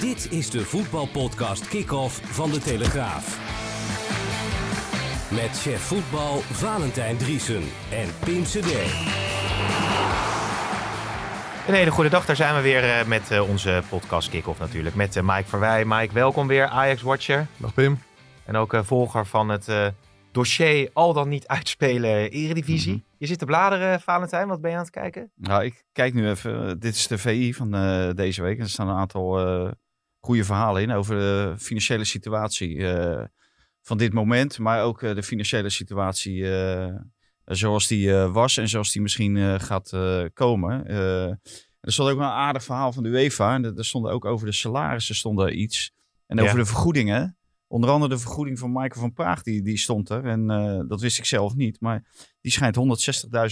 Dit is de voetbalpodcast Kick-Off van De Telegraaf. Met chef voetbal Valentijn Driesen en Pim CD. Een hele goede dag, daar zijn we weer eh, met eh, onze podcast Kick-Off natuurlijk. Met eh, Mike Verwij. Mike, welkom weer, Ajax-watcher. Dag Pim. En ook volger van het dossier al dan niet uitspelen Eredivisie. Mhm. Je zit te bladeren, Valentijn. Wat ben je aan het kijken? Nou, ik kijk nu even. dit is de VI van deze week. En er staan een aantal goede verhalen in over de financiële situatie van dit moment. Maar ook de financiële situatie zoals die was en zoals die misschien gaat komen. er stond ook een aardig verhaal van de UEFA. En er stonden ook over de salarissen stonden iets. En Ja. over de vergoedingen. Onder andere de vergoeding van Michael van Praag, die, die stond er. En eh, dat wist ik zelf niet. Maar die schijnt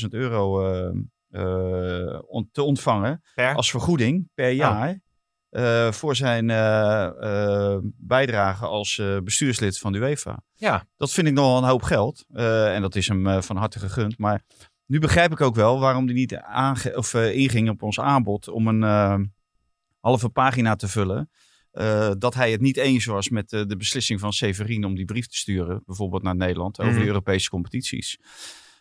160.000 euro eh, eh, on- te ontvangen Per? als vergoeding per jaar. Eh, voor zijn eh, eh, bijdrage als bestuurslid van de UEFA. Ja. Dat vind ik nogal een hoop geld. En dat is hem van harte gegund. Maar nu begrijp ik ook wel waarom hij niet aange of, inging op ons aanbod om een halve pagina te vullen. Dat hij het niet eens was met de beslissing van Severin om die brief te sturen, bijvoorbeeld naar Nederland, over Mhm. de Europese competities.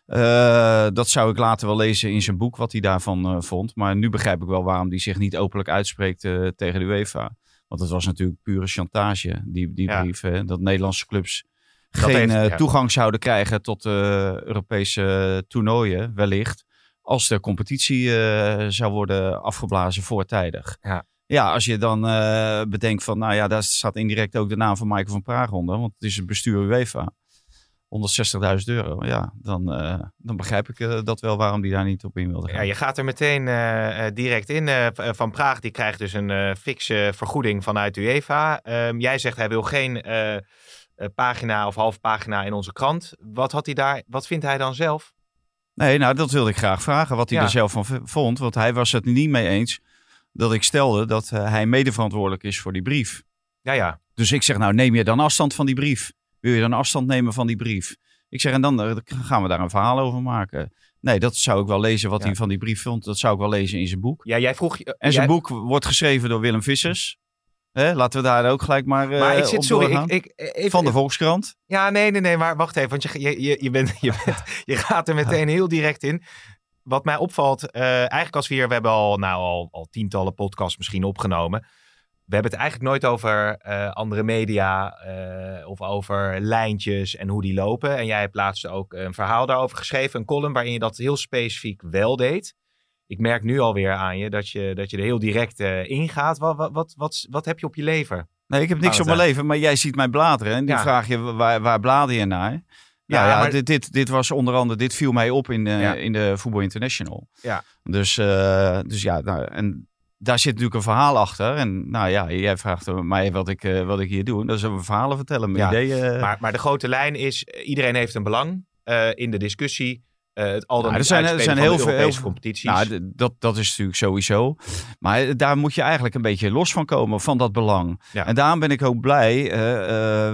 Eh, dat zou ik later wel lezen in zijn boek, wat hij daarvan eh, vond. Maar nu begrijp ik wel waarom hij zich niet openlijk uitspreekt eh, tegen de UEFA. Want het was natuurlijk pure chantage, die, die Ja. brief. Hè? Dat Nederlandse clubs Dat geen heeft- ja. toegang zouden krijgen tot Europese toernooien, wellicht. Als de competitie zou worden afgeblazen voortijdig. Ja. Ja, als je dan bedenkt van, nou ja, daar staat indirect ook de naam van Michael van Praag onder. Want het is het bestuur UEFA. 160.000 euro, ja, dan, eh, dan begrijp ik eh, dat wel waarom die daar niet op in wilde gaan. Ja, je gaat er meteen eh, direct in. Van Praag die krijgt dus een fixe vergoeding vanuit UEFA. Ehm, jij zegt hij wil geen pagina of half pagina in onze krant. Wat, had hij daar, wat vindt hij dan zelf? Nee, nou, dat wilde ik graag vragen, wat hij Ja. er zelf van vond. Want hij was het niet mee eens dat ik stelde dat hij medeverantwoordelijk is voor die brief. Ja, ja. Dus ik zeg, nou neem je dan afstand van die brief? Wil je dan afstand nemen van die brief? Ik zeg, en dan eh, gaan we daar een verhaal over maken. Nee, dat zou ik wel lezen wat Ja. hij van die brief vond. Dat zou ik wel lezen in zijn boek. ja jij vroeg... En zijn jij- boek wordt geschreven door Willem Vissers. Hè, laten we daar ook gelijk maar, eh, Maar ik zit, op sorry, ik, ik, even, Van de Volkskrant. Ja, nee, nee, nee, maar wacht even, want je, je, je, je, bent, je, bent, je gaat er meteen heel direct in. Wat mij opvalt, eh, eigenlijk als we hier, we hebben al, nou, al, al tientallen podcasts misschien opgenomen. We hebben het eigenlijk nooit over eh, andere media eh, of over lijntjes en hoe die lopen. En jij hebt laatst ook een verhaal daarover geschreven, een column waarin je dat heel specifiek wel deed. Ik merk nu alweer aan je dat je, dat je er heel direct eh, ingaat. Wat, wat, wat, wat, wat heb je op je lever? Nee, ik heb niks op mijn leven, maar jij ziet mij bladeren. En die Ja. vraag je, waar, waar blader je naar? Ja, Ja, ja maar- dit, dit, dit was onder andere, dit viel mij op in de, Ja. in de Voetbal International. Ja. Dus, dus ja, nou, en daar zit natuurlijk een verhaal achter. En nou ja, jij vraagt mij wat ik, eh, wat ik hier doe. Dan zullen we verhalen vertellen, mijn Ja, ideeën. Maar, maar de grote lijn is, eh, iedereen heeft een belang eh, in de discussie. het al dan Nou, er zijn- er zijn heel veel- Europese heel veel- competities. Nou, dat, dat is natuurlijk sowieso. Maar daar moet je eigenlijk een beetje los van komen, van dat belang. Ja. En daarom ben ik ook blij.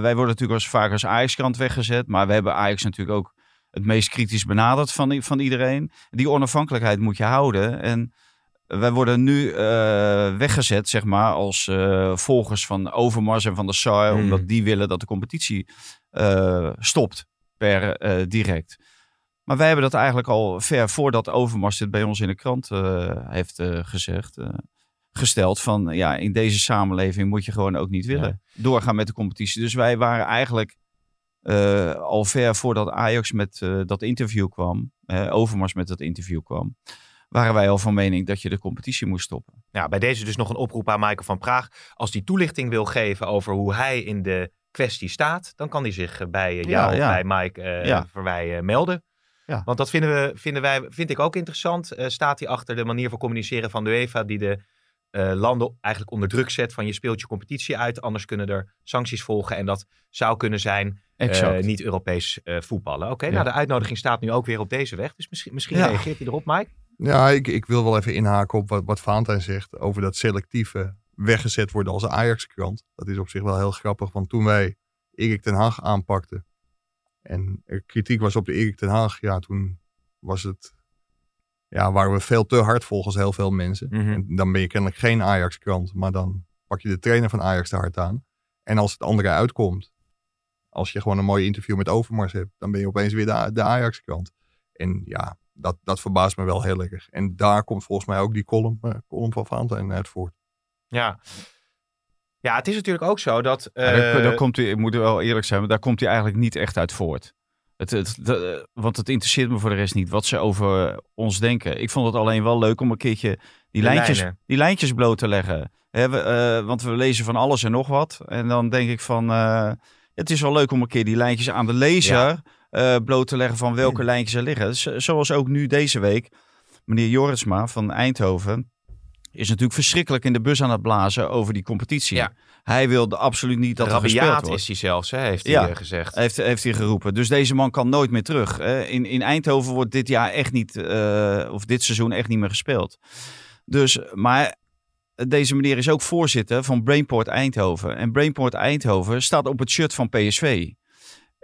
wij worden natuurlijk als vaak als Ajax-krant weggezet. Maar we hebben Ajax natuurlijk ook het meest kritisch benaderd van, van iedereen. Die onafhankelijkheid moet je houden. En wij worden nu eh, weggezet, zeg maar, als eh, volgers van Overmars en van de SAR. Hmm. Omdat die willen dat de competitie eh, stopt per direct. Maar wij hebben dat eigenlijk al ver voordat Overmars dit bij ons in de krant heeft gezegd. gesteld van ja, in deze samenleving moet je gewoon ook niet willen doorgaan met de competitie. Dus wij waren eigenlijk al ver voordat Ajax met dat interview kwam, Overmars met dat interview kwam, waren wij al van mening dat je de competitie moest stoppen. Ja, bij deze dus nog een oproep aan Michael van Praag. Als hij toelichting wil geven over hoe hij in de kwestie staat, dan kan hij zich eh, bij eh, Ja, jou, ja. bij Mike Ja. Verwij eh, melden. Ja. Want dat vinden we, vinden wij, vind ik ook interessant. Staat hij achter de manier van communiceren van de UEFA die de landen eigenlijk onder druk zet van je speelt je competitie uit, anders kunnen er sancties volgen en dat zou kunnen zijn Exact. niet Europees eh, voetballen. Oké, Ja. nou de uitnodiging staat nu ook weer op deze weg, dus misschien, misschien Ja. reageert hij erop, Mike. Ja, ik, ik wil wel even inhaken op wat, wat Valentijn zegt over dat selectieve weggezet worden als Ajax-krant. Dat is op zich wel heel grappig, want toen wij Erik ten Haag aanpakten en er kritiek was op de Erik ten Haag, ja, toen was het, ja, waren we veel te hard volgens heel veel mensen. Mhm. En dan ben je kennelijk geen Ajax-krant, maar dan pak je de trainer van Ajax te hard aan. En als het andere uitkomt, als je gewoon een mooi interview met Overmars hebt, dan ben je opeens weer de, de Ajax-krant. En ja, dat, dat verbaast me wel heel erg. En daar komt volgens mij ook die column, eh, column van Valentijn uit voort. Ja. Ja, het is natuurlijk ook zo dat... Ja, daar, eh, daar komt hij, ik moet wel eerlijk zijn, maar daar komt hij eigenlijk niet echt uit voort. Het, het, de- want het interesseert me voor de rest niet wat ze over ons denken. Ik vond het alleen wel leuk om een keertje die, lijntjes, lijnen. die lijntjes bloot te leggen. We, eh, want we lezen van alles en nog wat. En dan denk ik van, eh, het is wel leuk om een keer die lijntjes aan de lezer eh, bloot te leggen van welke lijntjes er liggen. Z- zoals ook nu deze week. Meneer Jorisma van Eindhoven is natuurlijk verschrikkelijk in de bus aan het blazen over die competitie. Ja. Hij wilde absoluut niet dat er gespeeld rabiaat wordt. is hij zelfs, hè, heeft hij Ja. eh, gezegd. Heeft, heeft hij geroepen. Dus deze man kan nooit meer terug. In, in Eindhoven wordt dit jaar echt niet, eh, of dit seizoen echt niet meer gespeeld. Dus, maar deze meneer is ook voorzitter van Brainport Eindhoven. En Brainport Eindhoven staat op het shirt van PSV.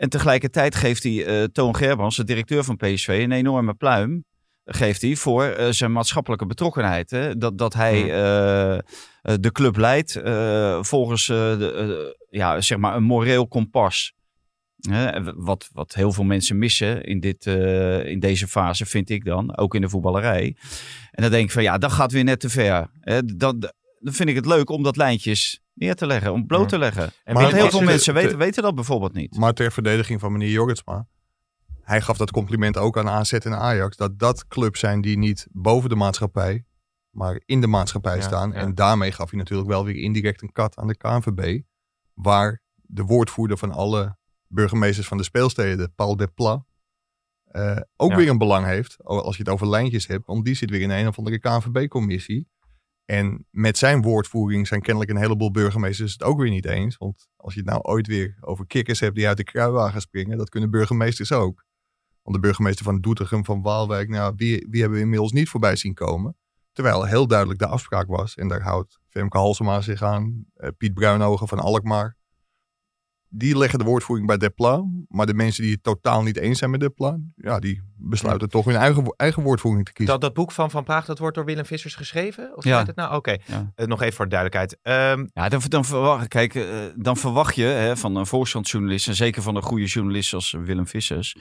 En tegelijkertijd geeft hij eh, Toon Gerbrands, de directeur van PSV, een enorme pluim. Geeft hij voor eh, zijn maatschappelijke betrokkenheid. Hè? Dat, dat hij eh, eh, de club leidt eh, volgens eh, de, eh, ja, zeg maar een moreel kompas. Wat, wat heel veel mensen missen in, dit, eh, in deze fase, vind ik dan. Ook in de voetballerij. En dan denk ik van ja, dat gaat weer net te ver. Hè, dat, dan vind ik het leuk om dat lijntjes neer te leggen, om bloot te leggen. En Maar heel veel mensen weten, weten dat bijvoorbeeld niet. Maar ter verdediging van meneer Jorritsma. Hij gaf dat compliment ook aan AZ en Ajax. Dat dat clubs zijn die niet boven de maatschappij, maar in de maatschappij Ja, staan. ja. En daarmee gaf hij natuurlijk wel weer indirect een kat aan de KNVB. Waar de woordvoerder van alle burgemeesters van de speelsteden, Paul Depla, eh ook Ja. weer een belang heeft. Als je het over lijntjes hebt. Want die zit weer in een of andere KNVB-commissie. En met zijn woordvoering zijn kennelijk een heleboel burgemeesters het ook weer niet eens. Want als je het nou ooit weer over kikkers hebt die uit de kruiwagen springen, dat kunnen burgemeesters ook. Want de burgemeester van Doetinchem, van Waalwijk, nou, wie, wie hebben we inmiddels niet voorbij zien komen? Terwijl heel duidelijk de afspraak was, en daar houdt Femke Halsema zich aan, eh, Piet Bruinogen van Alkmaar. Die leggen de woordvoering bij Depla, maar de mensen die het totaal niet eens zijn met Depla, ja, die besluiten toch hun eigen, eigen woordvoering te kiezen. Dat, dat boek van Van Praag, dat wordt door Willem Vissers geschreven? Of Ja. weet het nou? Oké, Ja. Eh, nog even voor de duidelijkheid. Ehm, Ja, dan, dan, verwacht, kijk, eh, dan verwacht je hè, van een volkskrantjournalist, en zeker van een goede journalist als Willem Vissers,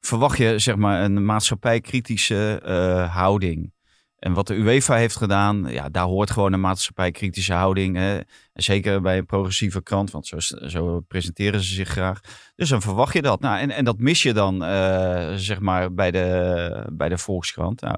verwacht je zeg maar een maatschappijkritische eh, houding. En wat de UEFA heeft gedaan, ja, daar hoort gewoon een maatschappijkritische houding. Hè. En zeker bij een progressieve krant, want zo, zo presenteren ze zich graag. Dus dan verwacht je dat. Nou, en, en dat mis je dan, eh, zeg maar, bij de, bij de Volkskrant. Nou,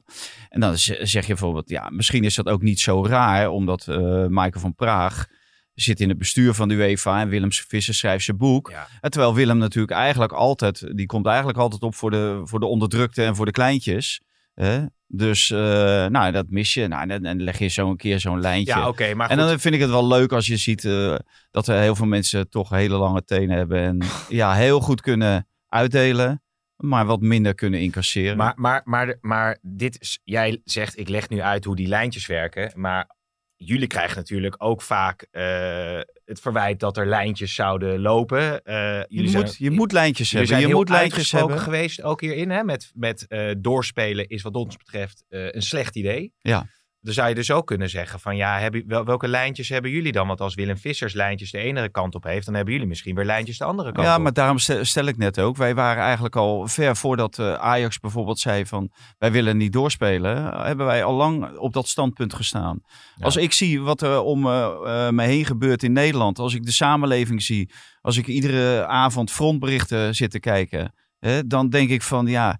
en dan zeg je bijvoorbeeld, ja, misschien is dat ook niet zo raar, omdat eh Michael van Praag zit in het bestuur van de UEFA en Willem Visser schrijft zijn boek. ja. Terwijl Willem natuurlijk eigenlijk altijd, die komt eigenlijk altijd op voor de, voor de onderdrukte en voor de kleintjes. Hè? Dus, eh, nou, dat mis je. Nou, en dan- leg je zo een keer zo'n lijntje. ja oké, maar En dan vind ik het wel leuk als je ziet eh, dat er heel veel mensen toch hele lange tenen hebben. En ja, heel goed kunnen uitdelen, maar wat minder kunnen incasseren. Maar, maar, maar, maar dit is, jij zegt, ik leg nu uit hoe die lijntjes werken. Maar jullie krijgen natuurlijk ook vaak eh, het verwijt dat er lijntjes zouden lopen. Eh, je, zijn- moet, je moet lijntjes hebben. zijn Je heel moet lijntjes hebben. geweest ook hierin. Hè? Met, met eh, doorspelen is wat ons betreft een slecht idee. Ja. Dan zou je dus ook kunnen zeggen van ja, hebben, wel, welke lijntjes hebben jullie dan? Want als Willem Vissers lijntjes de ene kant op heeft, dan hebben jullie misschien weer lijntjes de andere kant Ja, op. maar daarom stel, ik net ook. Wij waren eigenlijk al ver voordat eh, Ajax bijvoorbeeld zei van wij willen niet doorspelen. Hebben wij al lang op dat standpunt gestaan. Ja. Als ik zie wat er om eh, eh, me heen gebeurt in Nederland. Als ik de samenleving zie. Als ik iedere avond frontberichten zit te kijken. Hè, dan denk ik van ja,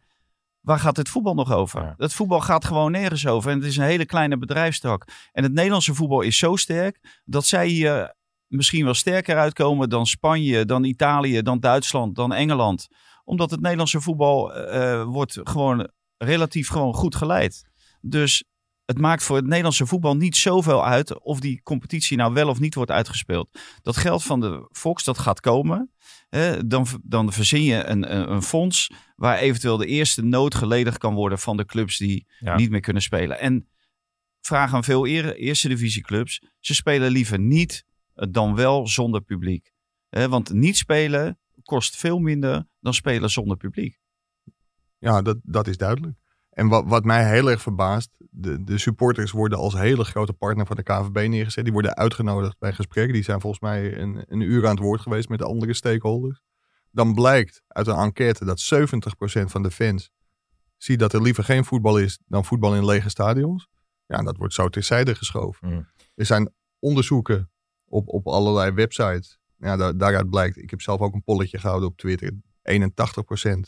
waar gaat het voetbal nog over? Ja. Het voetbal gaat gewoon nergens over. En het is een hele kleine bedrijfstak. En het Nederlandse voetbal is zo sterk dat zij hier misschien wel sterker uitkomen dan Spanje, dan Italië, dan Duitsland, dan Engeland. Omdat het Nederlandse voetbal eh, wordt gewoon relatief gewoon goed geleid. Dus het maakt voor het Nederlandse voetbal niet zoveel uit of die competitie nou wel of niet wordt uitgespeeld. Dat geld van de Fox, dat gaat komen. Hè, dan, dan verzin je een, een, een fonds waar eventueel de eerste nood geledigd kan worden van de clubs die Ja. niet meer kunnen spelen. En vraag aan veel eer- eerste divisieclubs, ze spelen liever niet eh, dan wel zonder publiek. Hè, want niet spelen kost veel minder dan spelen zonder publiek. Ja, dat, dat is duidelijk. En wat, wat mij heel erg verbaast, de, de supporters worden als hele grote partner van de KVB neergezet. Die worden uitgenodigd bij gesprekken. Die zijn volgens mij een, een uur aan het woord geweest met de andere stakeholders. Dan blijkt uit een enquête dat 70% van de fans ziet dat er liever geen voetbal is dan voetbal in lege stadions. Ja, en dat wordt zo terzijde geschoven. Mm. Er zijn onderzoeken op, op allerlei websites. Ja, daar, daaruit blijkt, ik heb zelf ook een polletje gehouden op Twitter. 81%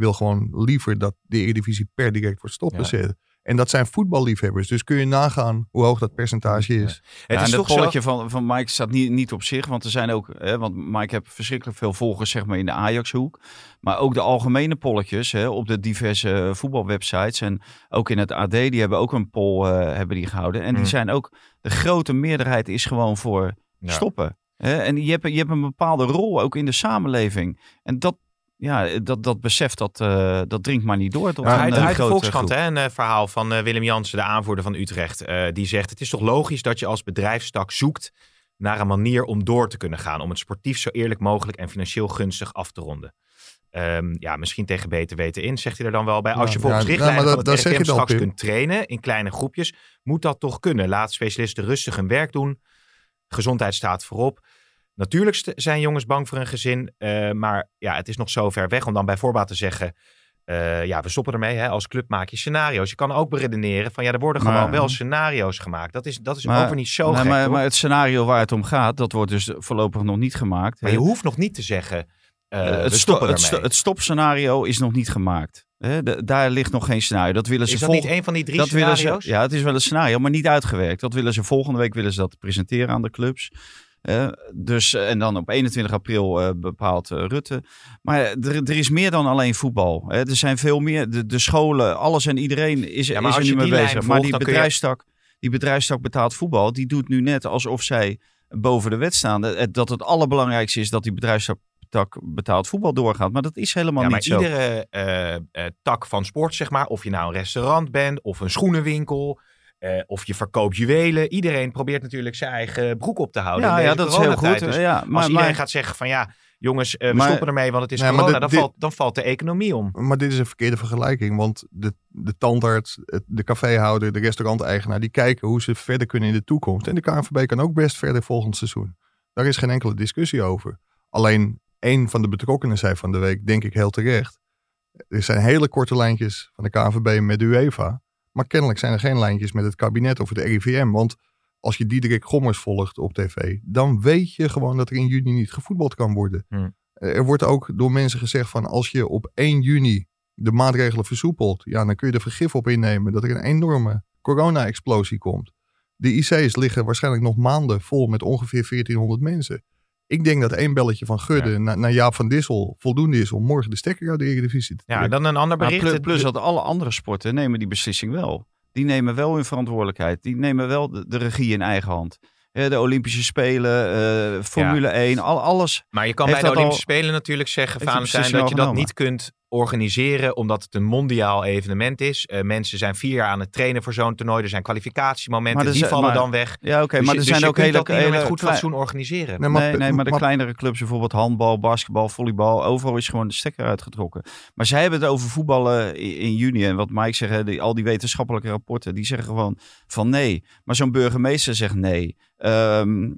wil gewoon liever dat de Eredivisie per direct wordt stopgezet. En dat zijn voetballiefhebbers. Dus kun je nagaan hoe hoog dat percentage is. Het ja, is en toch het zo... polletje van, van Mike staat niet, niet op zich. Want er zijn ook, hè, want Mike heeft verschrikkelijk veel volgers zeg maar, in de Ajax-hoek. Maar ook de algemene polletjes hè, op de diverse voetbalwebsites. En ook in het AD, die hebben ook een poll eh, hebben die gehouden. En die Mm. zijn ook, de grote meerderheid is gewoon voor Ja. stoppen. Hè? En je hebt, je hebt een bepaalde rol ook in de samenleving. En dat, ja, dat, dat besef, dat, eh, dat dringt maar niet door. Tot Ja, een, uit, eh, de Volkskrant hè, een eh, verhaal van Willem Jansen, de aanvoerder van Utrecht. die zegt, het is toch logisch dat je als bedrijfstak zoekt naar een manier om door te kunnen gaan. Om het sportief zo eerlijk mogelijk en financieel gunstig af te ronden. Ehm, ja, misschien tegen beter weten in, zegt hij er dan wel bij. Als je volgens ja, richtlijnen nou, maar van het RIVM straks kunt trainen in kleine groepjes, moet dat toch kunnen. Laat specialisten rustig hun werk doen. Gezondheid staat voorop. Natuurlijk zijn jongens bang voor een gezin, eh, maar ja, het is nog zo ver weg om dan bij voorbaat te zeggen... eh, ja, we stoppen ermee. Hè. Als club maak je scenario's. Je kan ook beredeneren van ja, er worden Maar- gewoon wel scenario's gemaakt. Dat is, dat is Maar- ook weer niet zo Nee, gek. maar, maar het scenario waar het om gaat, dat wordt dus voorlopig nog niet gemaakt. Maar je hoeft nog niet te zeggen, eh, het, sto- het, ermee. sto- het stopscenario is nog niet gemaakt. De- daar ligt nog geen scenario. Dat willen ze is dat niet een van die drie dat scenario's? ze, ja, het is wel een scenario, maar niet uitgewerkt. Dat willen ze volgende week willen ze dat presenteren aan de clubs. Dus, eh, en dan op 21 april eh, bepaalt eh, Rutte. Maar er, er is meer dan alleen voetbal. Hè. Er zijn veel meer. De, de scholen, alles en iedereen is, Ja, maar is er nu mee bezig. volgt, maar die je- bedrijfstak, die bedrijfstak betaalt voetbal. Die doet nu net alsof zij boven de wet staan. Dat het allerbelangrijkste is dat die bedrijfstak betaald voetbal doorgaat. Maar dat is helemaal Ja, niet zo. iedere tak van sport, zeg maar, of je nou een restaurant bent of een schoenenwinkel, eh, of je verkoopt juwelen. Iedereen probeert natuurlijk zijn eigen broek op te houden. Ja, ja, dat is heel goed. Dus ja, als maar, iedereen maar, gaat zeggen van ja, jongens, eh, we Maar- stoppen ermee, want het is Nee, corona, dit- dan, dit- valt, dan valt de economie om. Maar dit is een verkeerde vergelijking. Want de, de tandarts, de caféhouder, de restauranteigenaar... die kijken hoe ze verder kunnen in de toekomst. En de KNVB kan ook best verder volgend seizoen. Daar is geen enkele discussie over. Alleen één van de betrokkenen zei van de week, denk ik heel terecht... er zijn hele korte lijntjes van de KNVB met de UEFA... maar kennelijk zijn er geen lijntjes met het kabinet of het RIVM. Want als je Diederik Gommers volgt op tv... dan weet je gewoon dat er in juni niet gevoetbald kan worden. Hmm. Er wordt ook door mensen gezegd van als je op 1 juni de maatregelen versoepelt, ja, dan kun je er vergif op innemen dat er een enorme corona-explosie komt. De IC's liggen waarschijnlijk nog maanden vol met ongeveer 1400 mensen. Ik denk dat één belletje van Gudde Ja. naar, naar Jaap van Dissel voldoende is om morgen de stekker uit de Eredivisie te Ja, trekken. dan een ander maar bericht. plus, dat alle andere sporten nemen die beslissing wel. Die nemen wel hun verantwoordelijkheid. Die nemen wel de, de regie in eigen hand. Hè, de Olympische Spelen, eh, Formule 1, al, alles. Maar je kan bij de Olympische Spelen natuurlijk zeggen, Valentijn, beslissing dat je dat niet kunt organiseren omdat het een mondiaal evenement is. Eh, mensen zijn vier jaar aan het trainen voor zo'n toernooi. Er zijn kwalificatiemomenten, die zijn- vallen maar- dan weg. Ja, oké, Dus maar er dus zijn je ook kunt hele, hele met goed klein- fatsoen organiseren. Nee, maar- nee, nee, maar de maar- kleinere clubs, bijvoorbeeld handbal, basketbal, volleybal, overal is gewoon de stekker uitgetrokken. Maar zij hebben het over voetballen in juni. En wat Mike zegt, die, al die wetenschappelijke rapporten, die zeggen gewoon van nee. Maar zo'n burgemeester zegt nee. Ehm,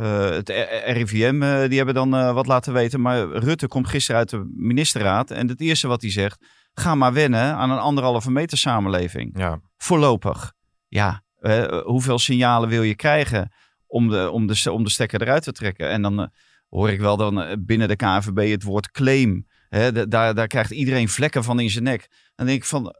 eh, het RIVM, eh, die hebben dan eh, wat laten weten. Maar Rutte komt gisteren uit de ministerraad. En het eerste wat hij zegt, ga maar wennen aan een anderhalve meter samenleving Ja. voorlopig. Ja, hoeveel signalen wil je krijgen om de, om de, om de stekker eruit te trekken? En dan hoor ik wel dan binnen de KNVB het woord claim. Daar, daar krijgt iedereen vlekken van in zijn nek. Dan denk ik van,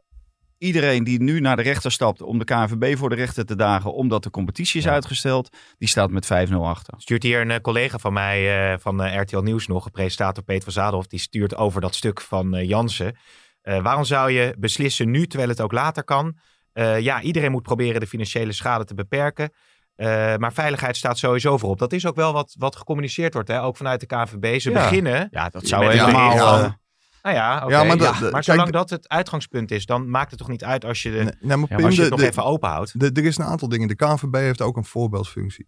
iedereen die nu naar de rechter stapt om de KNVB voor de rechter te dagen, omdat de competitie is Ja. uitgesteld, die staat met 5-0 achter. Stuurt hier een eh, collega van mij eh, van eh, RTL Nieuws nog, een presentator Peter van Zadelhoff, die stuurt over dat stuk van eh, Jansen. Eh, waarom zou je beslissen nu, terwijl het ook later kan? Eh, ja, iedereen moet proberen de financiële schade te beperken. Eh, maar veiligheid staat sowieso voorop. Dat is ook wel wat, wat gecommuniceerd wordt, hè? ook vanuit de KNVB. Ze Ja. beginnen. Ja, dat zou helemaal... Nou ja, oké. Ja, maar dat- zolang dat het uitgangspunt is, dan maakt het toch niet uit als je, de, Nee, nee, maar Ja, Pim, als je de- het nog de- even open houdt. de- er is een aantal dingen. De KNVB heeft ook een voorbeeldfunctie.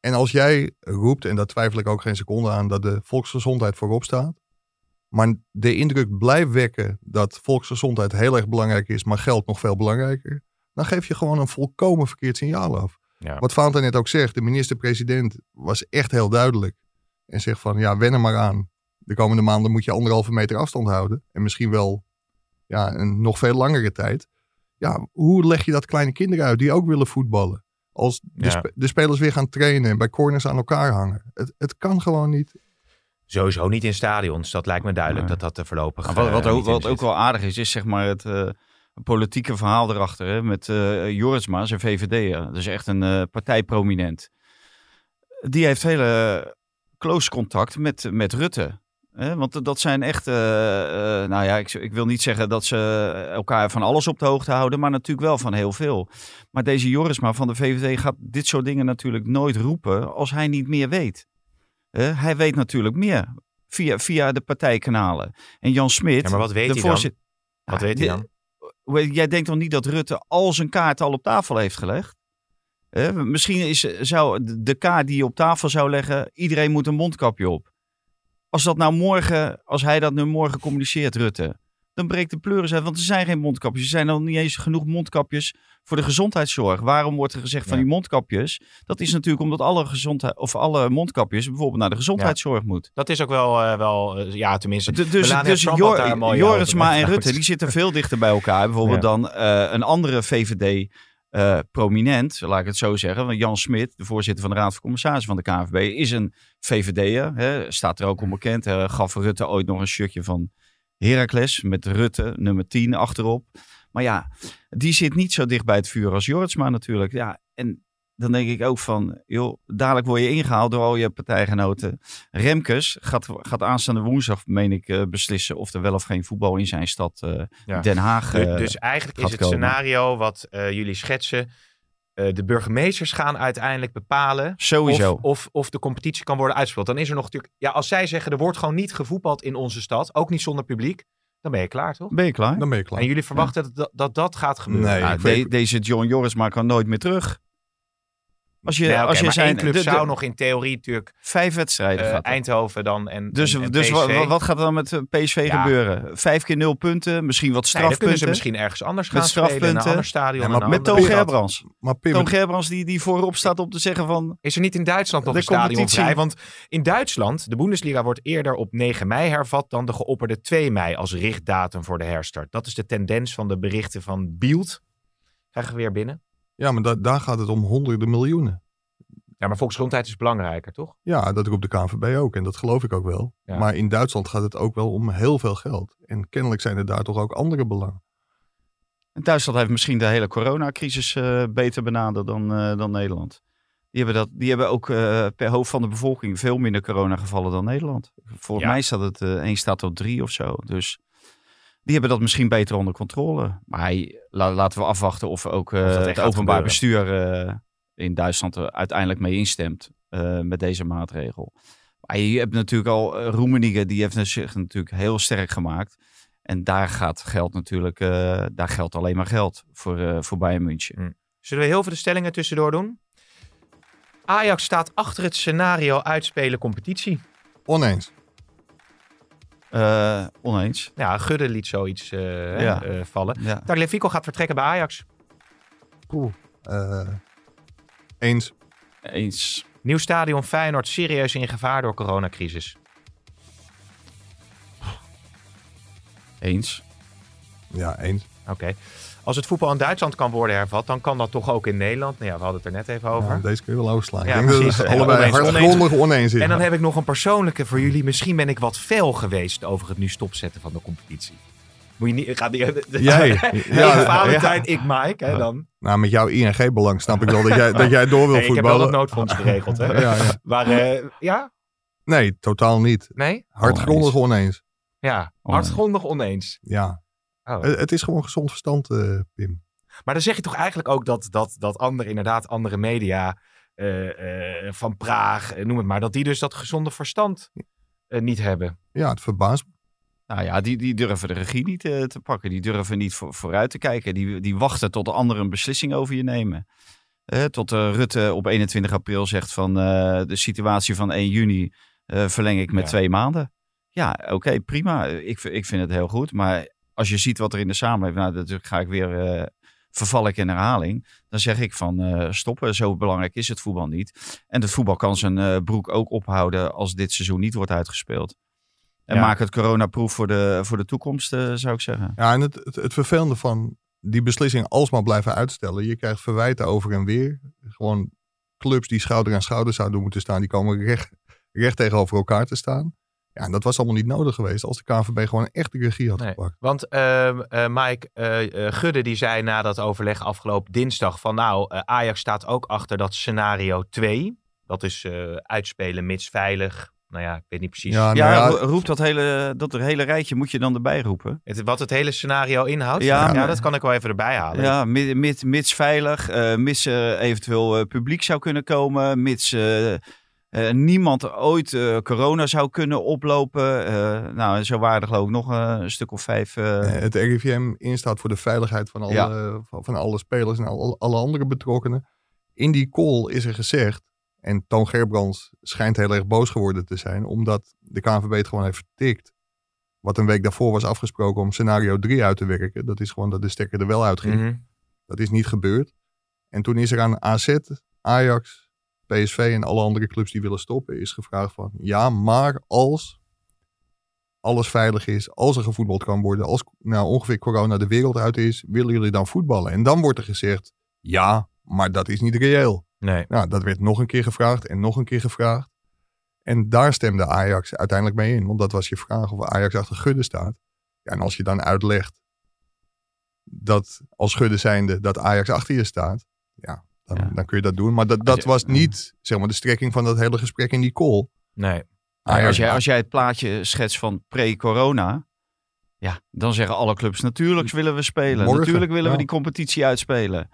En als jij roept, en daar twijfel ik ook geen seconde aan, dat de volksgezondheid voorop staat. Maar de indruk blijft wekken dat volksgezondheid heel erg belangrijk is, maar geld nog veel belangrijker. Dan geef je gewoon een volkomen verkeerd signaal af. Ja. Wat Fanta net ook zegt, de minister-president was echt heel duidelijk. En zegt van, ja, wen er maar aan. De komende maanden moet je anderhalve meter afstand houden. En misschien wel ja, een nog veel langere tijd. Ja, hoe leg je dat kleine kinderen uit die ook willen voetballen? Als de, Ja. de spelers weer gaan trainen en bij corners aan elkaar hangen. Het, het kan gewoon niet. Sowieso niet in stadions. Dat lijkt me duidelijk Nee. dat dat er voorlopig Maar wat, wat, eh, ook, wat ook wel aardig is, is zeg maar het eh, politieke verhaal erachter. Hè, met eh Jorisma, zijn VVD. Dus echt een eh, partijprominent. Die heeft hele close contact met, met Rutte. Want dat zijn echt, eh, eh, nou ja, ik, ik wil niet zeggen dat ze elkaar van alles op de hoogte houden, maar natuurlijk wel van heel veel. Maar deze Jorisma van de VVD gaat dit soort dingen natuurlijk nooit roepen als hij niet meer weet. Hij weet natuurlijk meer via, via de partijkanalen. En Jan Smit, Ja, maar wat weet de hij dan? Wat Ja, weet hij dan? Jij denkt toch niet dat Rutte al zijn kaart al op tafel heeft gelegd? Misschien is, zou de- de kaart die je op tafel zou leggen, iedereen moet een mondkapje op. Als dat nou morgen, als hij dat nu morgen communiceert, Rutte, dan breekt de pleuris uit. Want er zijn geen mondkapjes. Er zijn al niet eens genoeg mondkapjes voor de gezondheidszorg. Waarom wordt er gezegd van die mondkapjes? Dat is natuurlijk omdat alle, gezondheid, of alle mondkapjes bijvoorbeeld naar de gezondheidszorg moeten. Dat is ook wel, eh, wel eh, ja, tenminste. D- dus dus Jor- Jorisma en. Rutte, die zitten veel dichter bij elkaar. Bijvoorbeeld Ja. dan eh, een andere VVD eh, prominent, laat ik het zo zeggen. Want Jan Smit, de voorzitter van de Raad van Commissarissen van de KNVB, is een VVD'er. hè, Staat er ook onbekend. Hij gaf Rutte ooit nog een shirtje van Heracles met Rutte, nummer 10 achterop. Maar ja, die zit niet zo dicht bij het vuur als Jortsma natuurlijk. Ja, en dan denk ik ook van, joh, dadelijk word je ingehaald door al je partijgenoten. Remkes gaat, gaat aanstaande woensdag, meen ik, eh, beslissen of er wel of geen voetbal in zijn stad eh, Ja. Den Haag. Dus, eh, dus eigenlijk is het komen. scenario wat eh, jullie schetsen. eh, de burgemeesters gaan uiteindelijk bepalen sowieso. of, of, of de competitie kan worden uitgespeeld. Dan is er nog natuurlijk. Ja, als zij zeggen er wordt gewoon niet gevoetbald in onze stad, ook niet zonder publiek, dan ben je klaar, toch? ben je klaar? Dan ben je klaar. En jullie verwachten dat, dat dat dat gaat gebeuren. Nee. De- deze John Jorisma kan nooit meer terug. Als je, Nee, als je maar zijn één club de- de- zou nog in theorie natuurlijk vijf wedstrijden eh, gaat. Eindhoven dan en Dus, en, en dus wat gaat er dan met eh, PSV Ja. gebeuren? Vijf keer nul punten, misschien wat Nee, dan kunnen strafpunten. ze misschien ergens anders Met gaan spelen, in een strafpunten. ander stadion. Ja, maar een met Toon. Gerbrands. Maar Toon Gerbrands die, die voorop staat om te zeggen van... Is er niet in Duitsland nog De een stadion competitie. vrij? Want in Duitsland, de Bundesliga wordt eerder op 9 mei hervat dan de geopperde 2 mei als richtdatum voor de herstart. Dat is de tendens van de berichten van Bielt. Krijgen we weer binnen. Ja, maar da- daar gaat het om honderden miljoenen. Ja, maar volksgezondheid is belangrijker, toch? Ja, dat roept de KNVB ook en dat geloof ik ook wel. Ja. Maar in Duitsland gaat het ook wel om heel veel geld. En kennelijk zijn er daar toch ook andere belangen. En Duitsland heeft misschien de hele coronacrisis eh, beter benaderd dan, eh, dan Nederland. Die hebben, dat, die hebben ook eh, per hoofd van de bevolking veel minder coronagevallen dan Nederland. Volgens Ja. mij staat het eh één staat op drie of zo. Dus die hebben dat misschien beter onder controle. Maar hij, la- laten we afwachten of ook eh, Of het openbaar bestuur eh, in Duitsland er uiteindelijk mee instemt eh, met deze maatregel. Maar je hebt natuurlijk al uh, Roemenigge, die heeft zich natuurlijk heel sterk gemaakt. En daar gaat geld natuurlijk, eh, daar geldt alleen maar geld voor, eh voor Bayern München. Zullen we heel veel de stellingen tussendoor doen? Ajax staat achter het scenario uitspelen competitie. Oneens. Eh, oneens. Ja, Gudde liet zoiets eh, Ja. eh, vallen. Ja. Tagliafico gaat vertrekken bij Ajax. Eh, eens. Eens. Nieuw stadion Feyenoord serieus in gevaar door coronacrisis. Eens. Ja, eens. Oké. Als het voetbal in Duitsland kan worden hervat, dan kan dat toch ook in Nederland? Nou ja, we hadden het er net even over. Ja, deze kun je wel overslaan. Ja, ik denk dat precies. het Ja, allebei hardgrondig oneens is. En dan heb ik nog een persoonlijke voor jullie. Misschien ben ik wat fel geweest over het nu stopzetten van de competitie. Moet je niet... Gaat die, Jij. Ja, Ja, Valentijn, ik Mike. Hè, dan. Nou, met jouw ING-belang snap ik wel dat jij, dat jij door wil Nee, ik heb wel dat voetballen. noodfonds geregeld. Hè. Ja, ja. Maar eh, ja? Nee, totaal niet. Nee? Hardgrondig oneens. Ja, Oneens. hardgrondig oneens. Ja, Oh. het, het is gewoon gezond verstand, eh, Pim. Maar dan zeg je toch eigenlijk ook dat, dat, dat andere, inderdaad, andere media eh, eh, van Praag, eh, noem het maar, dat die dus dat gezonde verstand eh, niet hebben. Ja, het verbaast me. Nou ja, die, die durven de regie niet eh, te pakken. Die durven niet voor, vooruit te kijken. Die, die wachten tot de anderen een beslissing over je nemen. Eh, tot eh, Rutte op 21 april zegt van eh, de situatie van 1 juni eh, verleng ik met Ja. twee maanden. Ja, oké, prima. Ik, ik vind het heel goed. Maar als je ziet wat er in de samenleving... Nou, dat ga ik weer... eh verval ik in herhaling. Dan zeg ik van eh, stoppen. Zo belangrijk is het voetbal niet. En het voetbal kan zijn eh, broek ook ophouden als dit seizoen niet wordt uitgespeeld. En Ja. maak het coronaproof voor de, voor de toekomst, zou ik zeggen. Ja, en het, het, het vervelende van die beslissing alsmaar blijven uitstellen. Je krijgt verwijten over en weer. Gewoon clubs die schouder aan schouder zouden moeten staan. Die komen recht, recht tegenover elkaar te staan. Ja, en dat was allemaal niet nodig geweest als de KNVB gewoon echt de regie had Nee. gepakt. Want ehm, eh, Mike eh, eh, Gudde die zei na dat overleg afgelopen dinsdag van nou, Ajax staat ook achter dat scenario 2. Dat is eh, uitspelen mits veilig. Nou ja, ik weet niet precies Ja, nou ja, ja, ro- roep dat hele, dat hele rijtje moet je dan erbij roepen. het, wat het hele scenario inhoudt. Ja, dat kan ik wel even erbij halen. Ja, mi- mits, mits veilig, eh, mits eventueel eh, publiek zou kunnen komen, mits eh, niemand ooit eh, corona zou kunnen oplopen. Eh, nou, zo waren er geloof ik nog een stuk of vijf. het RIVM instaat voor de veiligheid van alle, Ja. van, alle spelers en alle, alle andere betrokkenen. In die call is er gezegd, en Toon Gerbrands schijnt heel erg boos geworden te zijn, omdat de KNVB het gewoon heeft vertikt. Wat een week daarvoor was afgesproken om scenario 3 uit te werken. Dat is gewoon dat de stekker er wel uitging. Mhm. Dat is niet gebeurd. En toen is er aan AZ, Ajax, PSV en alle andere clubs die willen stoppen, is gevraagd van ja, maar als alles veilig is, als er gevoetbald kan worden, als nou ongeveer corona de wereld uit is, willen jullie dan voetballen? En dan wordt er gezegd ja, maar dat is niet reëel. Nee. Nou, dat werd nog een keer gevraagd en nog een keer gevraagd. En daar stemde Ajax uiteindelijk mee in, want dat was je vraag of Ajax achter Gudde staat. Ja, en als je dan uitlegt dat als Gudde zijnde dat Ajax achter je staat, ja, dan, Ja. dan kun je dat doen. Maar dat, dat was niet zeg maar, de strekking van dat hele gesprek in die call. Nee. Ajax- als, jij, als jij het plaatje schetst van pre-corona, ja, dan zeggen alle clubs natuurlijk willen we spelen. Morgen, natuurlijk willen we die competitie uitspelen.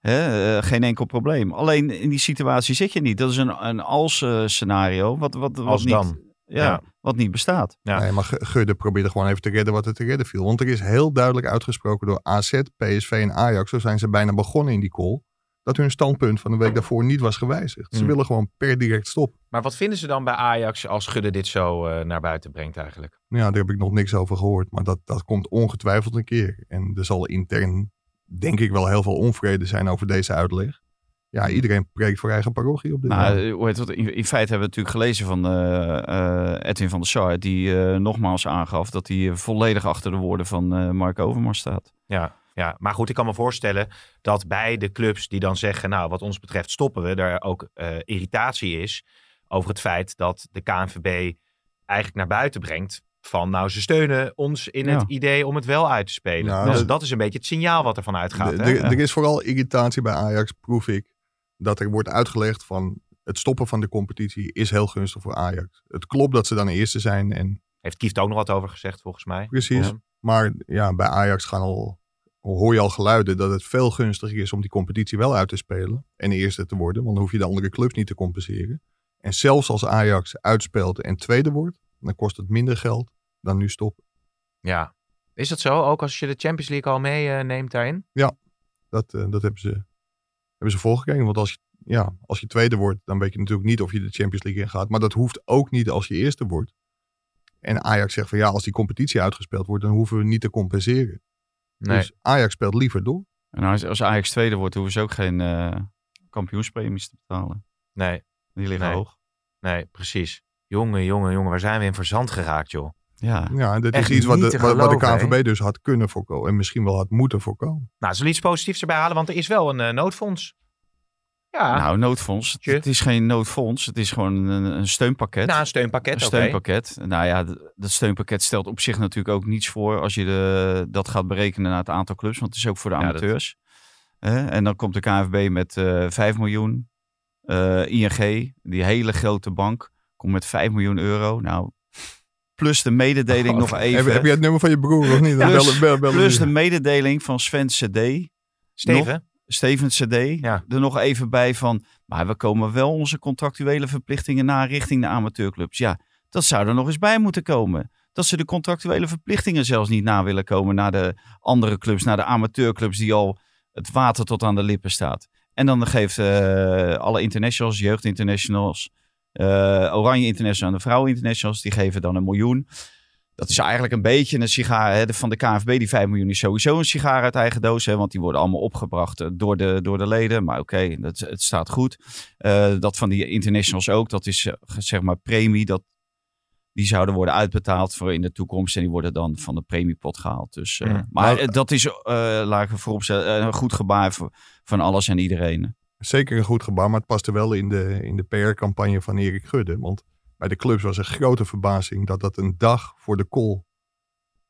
Hè, eh, geen enkel probleem. Alleen in die situatie zit je niet. Dat is een, een als-scenario wat, wat, wat, Als niet, dan. Ja, Ja. wat niet bestaat. Ja. Nee, maar Gu- Gudde probeerde gewoon even te redden wat er te redden viel. Want er is heel duidelijk uitgesproken door AZ, PSV en Ajax, zo zijn ze bijna begonnen in die call, dat hun standpunt van de week daarvoor niet was gewijzigd. Ze Hmm. willen gewoon per direct stoppen. Maar wat vinden ze dan bij Ajax als Gudde dit zo eh, naar buiten brengt eigenlijk? Ja, daar heb ik nog niks over gehoord. Maar dat, dat komt ongetwijfeld een keer. En er zal intern, denk ik, wel heel veel onvrede zijn over deze uitleg. Ja, iedereen preekt voor eigen parochie op dit Nou, moment. eh, hoe heet het? In, in feite hebben we natuurlijk gelezen van eh, eh, Edwin van der Sar, die eh, nogmaals aangaf dat hij volledig achter de woorden van eh, Mark Overmars staat. Ja, ja, maar goed, ik kan me voorstellen dat bij de clubs die dan zeggen, nou wat ons betreft stoppen we, er ook eh, irritatie is over het feit dat de KNVB eigenlijk naar buiten brengt van, nou ze steunen ons in het idee om het wel uit te spelen. Dus dat- is een beetje het signaal wat ervan uitgaat. De- hè? de- Er is vooral irritatie bij Ajax, proef ik. Dat er wordt uitgelegd van het stoppen van de competitie is heel gunstig voor Ajax. Het klopt dat ze dan eerste zijn. En Heeft Kieft ook nog wat over gezegd volgens mij. precies. Ja. Maar ja, bij Ajax gaan al, hoor je al geluiden dat het veel gunstiger is om die competitie wel uit te spelen. En eerste te worden, want dan hoef je de andere clubs niet te compenseren. En zelfs als Ajax uitspeelt en tweede wordt, dan kost het minder geld dan nu stoppen. Ja. Is dat zo? Ook als je de Champions League al meeneemt daarin? Dat, eh, dat hebben, ze, hebben ze voorgekregen. Want als je, ja, als je tweede wordt, dan weet je natuurlijk niet of je de Champions League ingaat. Maar dat hoeft ook niet als je eerste wordt. En Ajax zegt van ja, als die competitie uitgespeeld wordt, dan hoeven we niet te compenseren. Nee. Dus Ajax speelt liever door. En als, als Ajax tweede wordt, hoeven ze ook geen eh, kampioenspremies te betalen. nee, Die liggen Nee. hoog. nee, precies. Jongen, jongen, jongen, waar zijn we in verzand geraakt, joh? Ja, Ja, en dat Echt is iets wat de, te wat, wat de geloven, KNVB dus had kunnen voorkomen. En misschien wel had moeten voorkomen. Nou, zullen we iets positiefs erbij halen? Want er is wel een eh, noodfonds. Ja, Nou, noodfonds. Tje. Het is geen noodfonds. Het is gewoon een, een steunpakket. nou, een steunpakket. een steunpakket. Nou ja, dat steunpakket stelt op zich natuurlijk ook niets voor als je de, dat gaat berekenen naar het aantal clubs. Want het is ook voor de Ja, dat- amateurs. Hè? en dan komt de KNVB met eh 5 miljoen. Eh, ING, die hele grote bank, komt met 5 miljoen euro. Nou, plus de mededeling Oh, nog even. Heb, heb je het nummer van je broer of niet? Plus- bellen- bellen- bellen plus de mededeling van Sven CD, Steven? Steven CD, Ja. er nog even bij van. Maar we komen wel onze contractuele verplichtingen na richting de amateurclubs. Ja, dat zou er nog eens bij moeten komen. Dat ze de contractuele verplichtingen zelfs niet na willen komen naar de andere clubs, naar de amateurclubs die al het water tot aan de lippen staat. En dan geeft eh, alle internationals, jeugdinternationals, eh Oranje International en de Vrouwen Internationals, die geven dan een miljoen. Dat is eigenlijk een beetje een sigaar. Hè, van de KNVB, die 5 miljoen is sowieso een sigaar uit eigen doos. Hè, want die worden allemaal opgebracht eh, door de, door de leden. Maar oké, dat het staat goed. Eh, dat van die internationals ook. Dat is eh, zeg maar premie. Dat, die zouden worden uitbetaald voor in de toekomst. En die worden dan van de premiepot gehaald. Dus, Mm. Maar Nou, dat is, eh laat ik vooropstellen, een goed gebaar voor, van alles en iedereen. Zeker een goed gebaar, maar het paste wel in de, in de PR-campagne van Erik Gudde. Want bij de clubs was er grote verbazing dat dat een dag voor de call,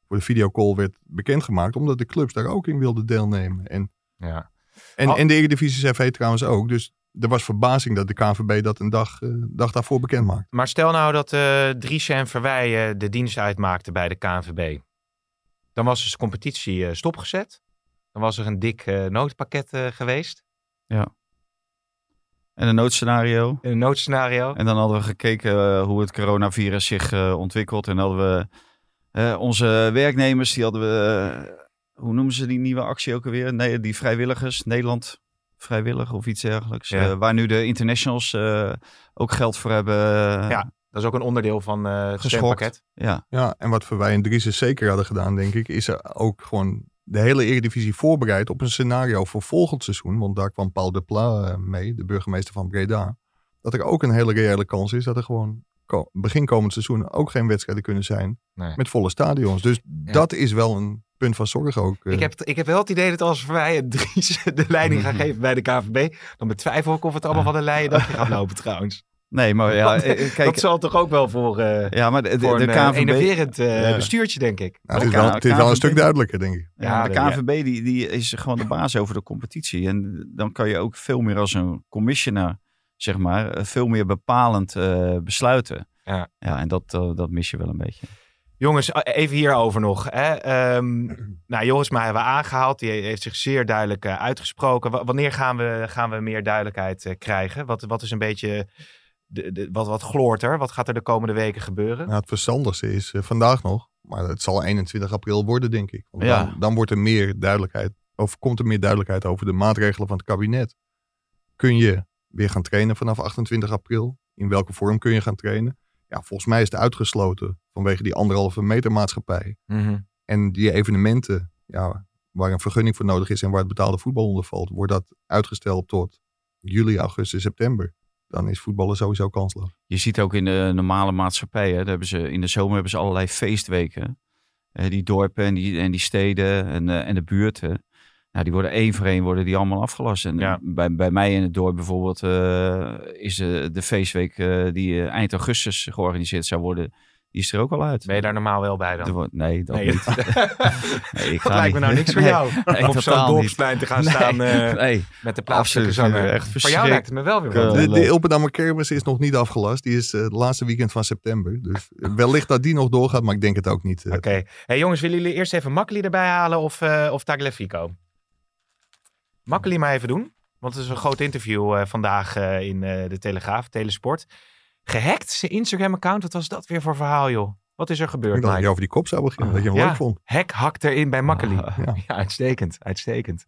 voor de videocall werd bekendgemaakt. Omdat de clubs daar ook in wilden deelnemen. En, Ja. en, Oh. en de Eredivisie CV trouwens ook. Dus er was verbazing dat de KNVB dat een dag, eh, dag daarvoor bekend maakt. Maar stel nou dat eh Dries en Verwij eh, de dienst uitmaakten bij de KNVB. Dan was dus de competitie eh, stopgezet. Dan was er een dik noodpakket eh, geweest. En een noodscenario. In een noodscenario. En dan hadden we gekeken eh, hoe het coronavirus zich eh, ontwikkelt. En hadden we eh, onze werknemers, die hadden we, hoe noemen ze die nieuwe actie ook alweer? Nee, die vrijwilligers, Nederland vrijwillig of iets dergelijks. Ja. Eh, waar nu de internationals eh, ook geld voor hebben. Ja. Dat is ook een onderdeel van eh het Geschokt. steunpakket. Ja, en wat Verwij en Dries zeker hadden gedaan, denk ik, is er ook gewoon de hele Eredivisie voorbereid op een scenario voor volgend seizoen. Want daar kwam Paul de Pla eh, mee, de burgemeester van Breda. Dat er ook een hele reële kans is dat er gewoon begin komend seizoen ook geen wedstrijden kunnen zijn Nee. met volle stadions. Dus dat is wel een punt van zorg ook. eh. Ik heb, ik heb wel het idee dat als en Dries de leiding gaan geven bij de KNVB. Dan betwijfel ik of het allemaal van een leien gaat lopen trouwens. Nee, maar ja, eh, kijk. dat zal toch ook wel voor, eh ja, maar de, de, voor de een eh, KNVB... enerverend eh, Ja. bestuurtje, denk ik. nou, het, is wel, aan- het is wel een stuk duidelijker, denk ik. Ja, Ja, de de- ja. KNVB die, die is gewoon de baas over de competitie. En dan kan je ook veel meer als een commissioner, zeg maar, eh, veel meer bepalend eh, besluiten. Ja. ja, en dat, eh, dat mis je wel een beetje. Jongens, eh, even hierover nog. Hè. Ehm, nou, Joris maar hebben we aangehaald. Die heeft zich zeer duidelijk eh, uitgesproken. Wa- wanneer gaan we, gaan we meer duidelijkheid eh, krijgen? Wat, wat is een beetje, de, de, wat, wat gloort er? Wat gaat er de komende weken gebeuren? Nou, het verstandigste is eh, vandaag nog, maar het zal 21 april worden, denk ik. Want Ja. dan, dan wordt er meer duidelijkheid, of komt er meer duidelijkheid over de maatregelen van het kabinet. Kun je weer gaan trainen vanaf 28 april? In welke vorm kun je gaan trainen? Ja, volgens mij is het uitgesloten vanwege die anderhalve meter maatschappij. Mhm. En die evenementen, ja, waar een vergunning voor nodig is en waar het betaalde voetbal onder valt, wordt dat uitgesteld tot juli, augustus, september. Dan is voetballen sowieso kansloos. Je ziet ook in de normale maatschappij, hè, daar hebben ze, in de zomer hebben ze allerlei feestweken. Die dorpen en die, en die steden en, eh, en de buurten. Nou, die worden één voor één worden die allemaal afgelast. En Ja. bij, bij mij in het dorp bijvoorbeeld eh, is eh, de feestweek eh, die eind augustus georganiseerd zou worden, die is er ook al uit. Ben je daar normaal wel bij dan? wordt- nee, dat Nee, niet. Nee, ik dat ga lijkt me nou niks voor Nee, jou. nee, om op zo'n dorpsplein te gaan Nee, staan eh, nee. met de plaatselijke zanger. echt voor jou lijkt het me wel weer wat. De, Ilpendammer Kermis is nog niet afgelast. Die is eh, het laatste weekend van september. Dus wellicht dat die nog doorgaat, maar ik denk het ook niet. eh. Oké. Hey jongens, willen jullie eerst even Makkeli erbij halen of, eh of Tagliafico? Makkeli maar even doen. Want het is een groot interview eh, vandaag eh, in eh, de Telegraaf, Telesport. Gehackt, zijn Instagram-account. Wat was dat weer voor verhaal, joh? Wat is er Ik gebeurd, dacht dat je over die kop zou beginnen, dat je hem Ja. leuk vond. Hack hakt erin bij Makkeli. Ah. Ja. Ja, uitstekend, uitstekend.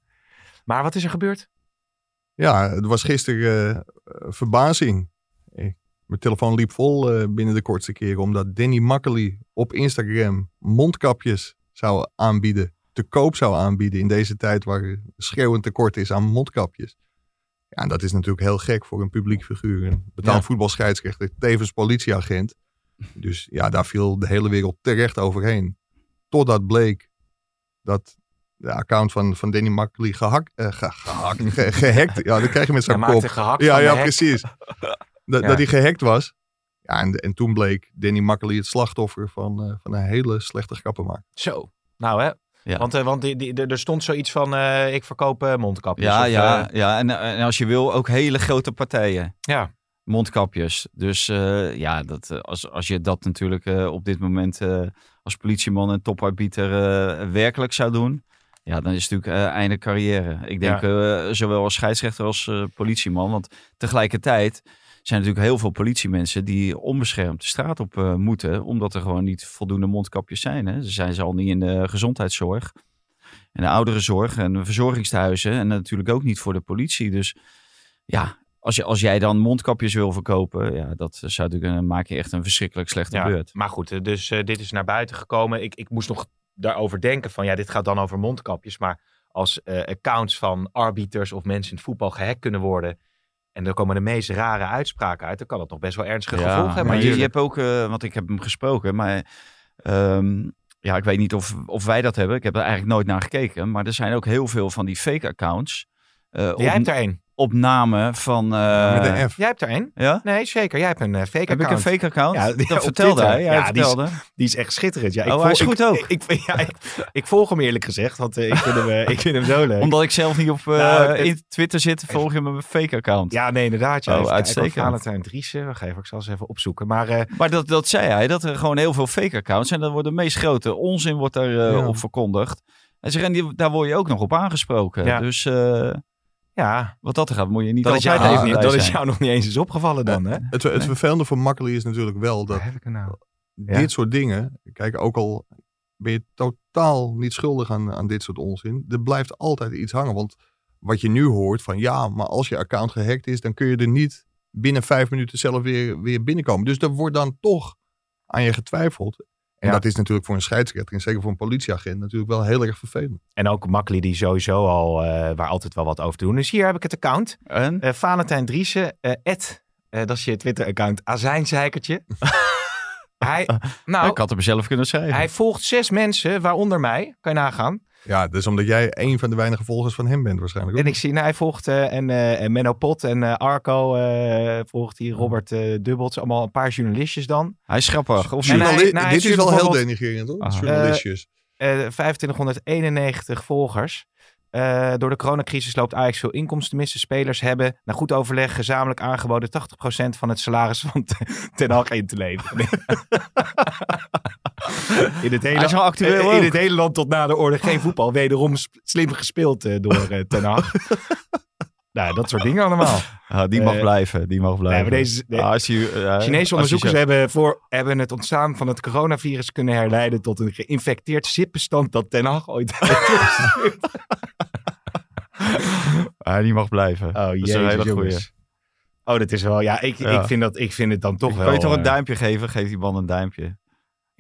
Maar wat is er gebeurd? Ja, het was gisteren eh, verbazing. Ik- Mijn telefoon liep vol eh, binnen de kortste keren, omdat Danny Makkely op Instagram mondkapjes zou aanbieden, te koop zou aanbieden in deze tijd waar schreeuwend tekort is aan mondkapjes. Ja, en dat is natuurlijk heel gek voor een publiek figuur, een betaald Ja. voetbalscheidsrechter, tevens politieagent. Dus ja, daar viel de hele wereld terecht overheen. Totdat bleek dat de account van, van Danny Makkely gehakt, eh, ge- gehakt, ge- gehackt. Ja, dat krijg je met maakte kop. Ja, ja, precies. Dat, Ja. dat hij gehackt was. Ja, en, en toen bleek Danny Makkely het slachtoffer van, eh, van een hele slechte grappenmaker. Zo. Nou hè. Ja. Want, eh, want die, die, er stond zoiets van, eh, ik verkoop eh, mondkapjes. Ja, of, ja, ja. En, en als je wil, ook hele grote partijen. ja. Mondkapjes. Dus ja, dat, als, als je dat natuurlijk op dit moment als politieman en toparbiter eh, werkelijk zou doen. Ja, dan is het natuurlijk einde carrière. Ik denk zowel als scheidsrechter als politieman. Want tegelijkertijd zijn natuurlijk heel veel politiemensen die onbeschermd de straat op eh, moeten. Omdat er gewoon niet voldoende mondkapjes zijn. Hè. Ze zijn ze al niet in de gezondheidszorg. En de ouderenzorg en de verzorgingstehuizen. En natuurlijk ook niet voor de politie. Dus ja, als, je, als jij dan mondkapjes wil verkopen, ja, dat zou natuurlijk, dan maak je echt een verschrikkelijk slechte Ja, beurt. maar goed, eh, dus eh, dit is naar buiten gekomen. Ik, ik moest nog daarover denken van, ja, dit gaat dan over mondkapjes. Maar als accounts van arbiters of mensen in het voetbal gehackt kunnen worden... en er komen de meest rare uitspraken uit... dan kan dat nog best wel ernstige gevolgen hebben. maar je, je hebt ook, eh, want ik heb hem gesproken, maar ehm, ja, ik weet niet of, of wij dat hebben. Ik heb er eigenlijk nooit naar gekeken, maar er zijn ook heel veel van die fake accounts. eh, Jij op, hebt er één. Op namen van. eh, Met een F. Jij hebt er één. Ja? Nee, zeker. Jij hebt een eh, fake Heb account. ik een fake account? Ja, die- dat vertelde hij. Hij Ja, die is- vertelde. Die is echt schitterend. Ja, ik Oh, hij is volg- goed ik- ook. Ik, ik, ja, ik, ik volg hem eerlijk gezegd, want eh, ik, vind hem, ik vind hem zo leuk. Omdat ik zelf niet op eh, Nou, in Twitter zit, volg je een fake account. Ja, nee, inderdaad. Ja. Oh, uitstekend. Valentijn Driessen. Wacht even, ik zal eens even opzoeken. Maar eh, Maar dat, dat zei hij, dat er gewoon heel veel fake accounts zijn. Dat wordt de meest grote onzin wordt daar eh, Ja. op verkondigd. En ze- en die, daar word je ook nog op aangesproken. Ja. Dus eh, ja, wat dat er gaat, moet je niet dat, is jou, even niet- blij dat is jou nog niet eens eens opgevallen dan, hè? Het, het vervelende voor Makkely is natuurlijk wel dat Waar heb ik er nou? Ja. dit soort dingen, kijk, ook al ben je totaal niet schuldig aan, aan dit soort onzin, er blijft altijd iets hangen. Want wat je nu hoort van ja, maar als je account gehackt is, dan kun je er niet binnen vijf minuten zelf weer, weer binnenkomen. Dus er wordt dan toch aan je getwijfeld. En Ja. dat is natuurlijk voor een scheidsrechter en zeker voor een politieagent natuurlijk wel heel erg vervelend. En ook Makkely die sowieso al, eh, waar altijd wel wat over te doen. Dus hier heb ik het account. En? Eh Valentijn Driessen, eh Ed, eh, dat is je Twitter-account, Azijnzeikertje. hij, nou, ik had hem zelf kunnen schrijven. hij volgt zes mensen, waaronder mij. Kan je nagaan. Ja, dus omdat jij een van de weinige volgers van hem bent waarschijnlijk. En ook. ik zie, nou, hij volgt eh, en, eh, en Menno Pot en eh, Arco eh, volgt hier, Robert eh Dubbelts, allemaal een paar journalistjes dan. Hij is grappig. Of En hij- nou, hij dit is wel heel denigrerend hoor, Aha. journalistjes. Eh 2591 volgers. Eh, door de coronacrisis loopt Ajax veel inkomsten mis. De spelers hebben, na goed overleg, gezamenlijk aangeboden 80% van het salaris van Ten- Hag in te leveren. in, het hele, actueel in het hele land tot na de orde geen voetbal. Wederom slim gespeeld eh, door eh, Ten Hag. nou, dat soort dingen allemaal. Ah, die mag Eh, blijven. Die mag blijven. deze- de- Ah, als je, eh, als Chinese je onderzoekers zo- hebben, voor, hebben het ontstaan van het coronavirus kunnen herleiden tot een geïnfecteerd zipbestand dat Ten Hag ooit heeft. Ah, die mag blijven. Oh, dat is een hele jongens. goeie. Oh, dat is wel... Ja, ik, Ja. Ik, vind dat, ik vind het dan toch wel... Kan je toch een eh, duimpje geven? Geef die man een duimpje.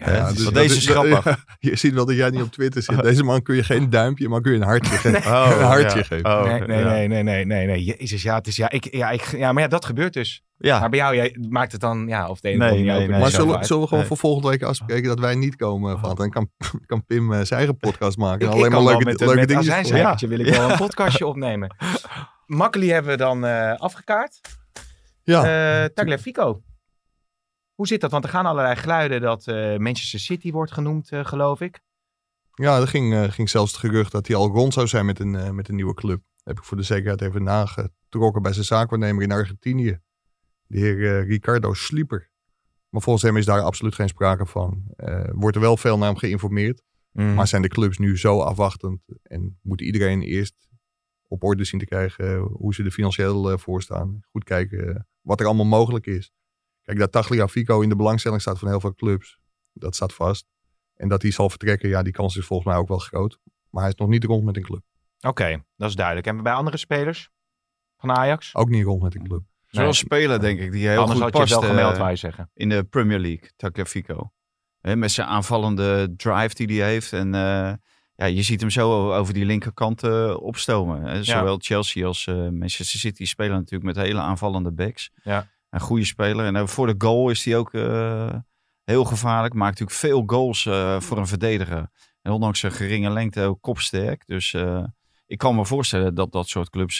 Ja, Ja, dus deze is grappig. ja, je ziet wel dat jij niet op Twitter zit. Deze man kun je geen duimpje, maar kun je een hartje geven. Oh, een hartje ja. geven. Oh, Nee, nee, ja. nee, nee, nee, nee, nee. Jezus, ja, het is, ja, ik, ja, ik, ja, maar ja, dat gebeurt dus. Ja, Maar bij jou, jij maakt het dan, ja, of de ene Nee, of de nee, nee. maar zullen, zullen we gewoon Nee. voor volgende week afspreken dat wij niet komen, Van? Dan kan, kan Pim eh, zijn eigen podcast maken. Ik, en ik alleen kan maar leuke, met, leuke met azijnzeikertje voor- wil ik wel een podcastje opnemen. Makkely hebben we dan eh, afgekaart. Ja, Eh Tagliafico. Hoe zit dat? Want er gaan allerlei geluiden dat eh, Manchester City wordt genoemd, eh, geloof ik. ja, er ging, eh, ging zelfs het gerucht dat hij al rond zou zijn met een, met een nieuwe club. Heb ik voor de zekerheid even nagetrokken bij zijn zaakwaarnemer in Argentinië. De heer Ricardo Slieper. Maar volgens hem is daar absoluut geen sprake van. Eh, wordt er wel veel naar hem geïnformeerd. Mm. Maar zijn de clubs nu zo afwachtend en moet iedereen eerst op orde zien te krijgen hoe ze er financieel voor staan. Goed kijken wat er allemaal mogelijk is. Kijk, dat Tagliafico in de belangstelling staat van heel veel clubs, dat staat vast. En dat hij zal vertrekken, ja, die kans is volgens mij ook wel groot. Maar hij is nog niet rond met een club. Oké, dat is duidelijk. En bij andere spelers van Ajax? Ook niet rond met een club. zo'n speler denk ik die heel Anders goed had je past wel gemeld, je zeggen. in de Premier League, Tagliafico. Hè, met zijn aanvallende drive die hij heeft. En eh, ja, je ziet hem zo over die linkerkant eh, opstomen. Hè. Zowel Chelsea als eh, Manchester City spelen natuurlijk met hele aanvallende backs. Ja. Een goede speler. En eh, voor de goal is hij ook eh, heel gevaarlijk. Maakt natuurlijk veel goals eh, voor een verdediger. En ondanks zijn geringe lengte ook kopsterk. Dus ik kan me voorstellen dat dat soort clubs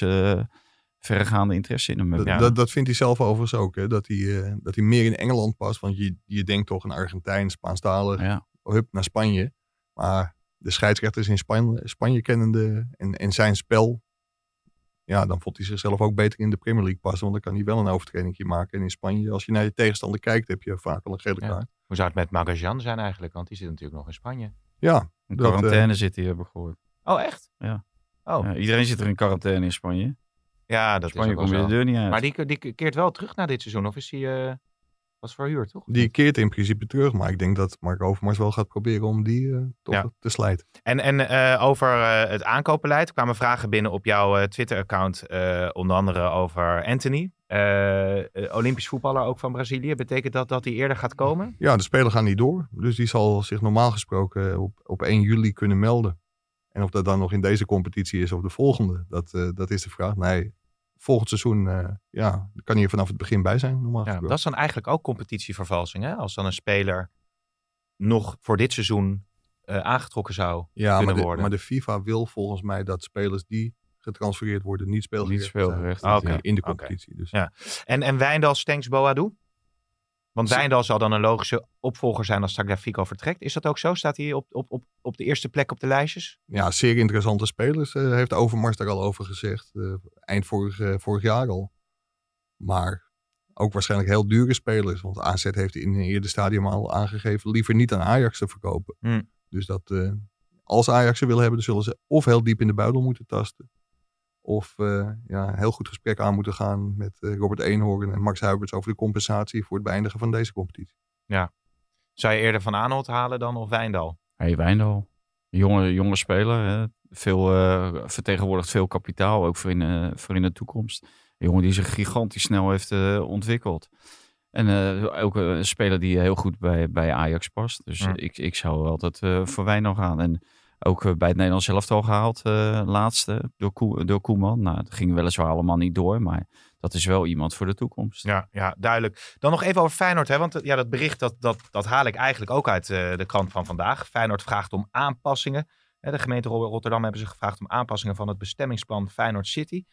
verregaande interesse in hem hebben. Dat, dat, dat, vindt hij zelf overigens ook. Hè? Dat, hij, dat hij meer in Engeland past. Want je, je denkt toch een Argentijn, Spaanstalig. Ja. Hup, naar Spanje. Maar de scheidsrechters in Spanje, Spanje kennende en, en zijn spel ja, dan vond hij zichzelf ook beter in de Premier League passen. Want dan kan hij wel een overtreding maken. En in Spanje, als je naar je tegenstander kijkt, heb je vaak wel een gele kaart. Hoe zou het met Magajan zijn eigenlijk? Want die zit natuurlijk nog in Spanje. Ja. In quarantaine uh, zit hij, heb ik gehoord. Oh, echt? Ja. Oh. Ja, iedereen zit er in quarantaine in Spanje. Ja, dat Spanje is komt je de deur niet uit. Maar die, die keert wel terug na dit seizoen. Of is hij... Uh was verhuurd, toch? Die keert in principe terug. Maar ik denk dat Mark Overmars wel gaat proberen om die uh, toch ja. te slijten. En, en uh, over uh, het aankoopbeleid kwamen vragen binnen op jouw Twitter-account. onder andere over Anthony. Olympisch voetballer ook van Brazilië. Betekent dat dat hij eerder gaat komen? Ja, de speler gaat niet door. Dus die zal zich normaal gesproken op, op 1 juli kunnen melden. En of dat dan nog in deze competitie is of de volgende, dat, dat is de vraag. Nee, volgend seizoen uh, ja, kan hij er vanaf het begin bij zijn. Normaal ja, dat is dan eigenlijk ook competitievervalsing. Hè? Als dan een speler nog voor dit seizoen uh, aangetrokken zou ja, kunnen maar de, worden. Maar de FIFA wil volgens mij dat spelers die getransfereerd worden niet speelgerecht, niet speelgerecht zijn okay. in de competitie. Okay. Dus. Ja. En, en Wijndal, Stenks, Boadu? Want Wijndal zal dan een logische opvolger zijn als Tagliafico vertrekt. Is dat ook zo? Staat hij op, op, op, op de eerste plek op de lijstjes? Ja, zeer interessante spelers. Uh, heeft Overmars daar al over gezegd. Uh, eind vorig, uh, vorig jaar al. Maar ook waarschijnlijk heel dure spelers. Want AZ heeft in een eerder stadium al aangegeven... liever niet aan Ajax te verkopen. Hmm. Dus dat als Ajax ze willen hebben... dan zullen ze of heel diep in de buidel moeten tasten... Of uh, ja, heel goed gesprek aan moeten gaan met uh, Robert Eenhoorn en Max Huiberts over de compensatie voor het beëindigen van deze competitie. Ja. Zou je eerder Van Aanholt halen dan of Wijndal? Hey, Wijndal. Jonge, jonge speler. Hè? Veel, uh, vertegenwoordigt veel kapitaal, ook voor in, voor in de toekomst. Een jongen die zich gigantisch snel heeft ontwikkeld. En ook een speler die heel goed bij, bij Ajax past. Dus Ja. ik, ik zou altijd voor Wijndal gaan. En ook eh, bij het Nederlands elftal gehaald, uh, laatste, door, door Koeman. Nou, dat ging weliswaar allemaal niet door, maar dat is wel iemand voor de toekomst. Ja, ja duidelijk. Dan nog even over Feyenoord, hè? want ja, dat bericht dat, dat, dat haal ik eigenlijk ook uit de krant van vandaag. Feyenoord vraagt om aanpassingen. De gemeente Rotterdam hebben ze gevraagd om aanpassingen van het bestemmingsplan Feyenoord City.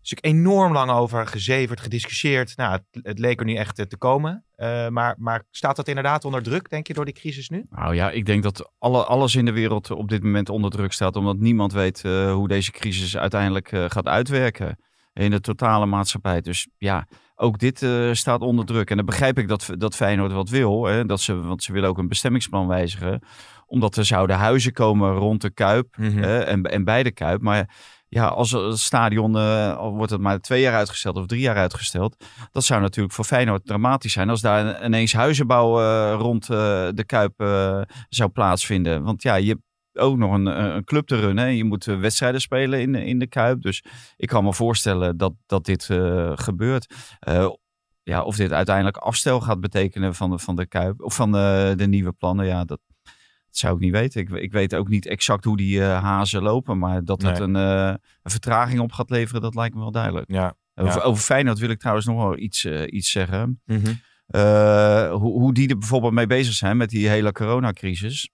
Dus ik enorm lang over gezeverd, gediscussieerd. Nou, het, het leek er nu echt te komen. Uh, maar, maar staat dat inderdaad onder druk, denk je, door die crisis nu? Nou ja, ik denk dat alle, alles in de wereld op dit moment onder druk staat. Omdat niemand weet uh, hoe deze crisis uiteindelijk uh, gaat uitwerken in de totale maatschappij. Dus ja, ook dit staat onder druk. En dan begrijp ik dat, dat Feyenoord wat wil. Hè, dat ze, want ze willen ook een bestemmingsplan wijzigen. Omdat er zouden huizen komen rond de Kuip Mhm. hè, en, en bij de Kuip. Maar ja, als het stadion, al wordt het maar twee jaar uitgesteld of drie jaar uitgesteld. Dat zou natuurlijk voor Feyenoord dramatisch zijn als daar ineens huizenbouw uh, rond uh, de Kuip zou plaatsvinden. Want ja, je ook nog een, een club te runnen. Je moet wedstrijden spelen in, in de Kuip. Dus ik kan me voorstellen dat, dat dit gebeurt. ja, of dit uiteindelijk afstel gaat betekenen van de, van de Kuip of van de, de nieuwe plannen. Ja, dat, dat zou ik niet weten. Ik, ik weet ook niet exact hoe die uh, hazen lopen. Maar dat het Nee. een, uh, een vertraging op gaat leveren, dat lijkt me wel duidelijk. Ja. Over, Ja. over Feyenoord wil ik trouwens nog wel iets, uh, iets zeggen. Mhm. Hoe, hoe die er bijvoorbeeld mee bezig zijn met die hele coronacrisis.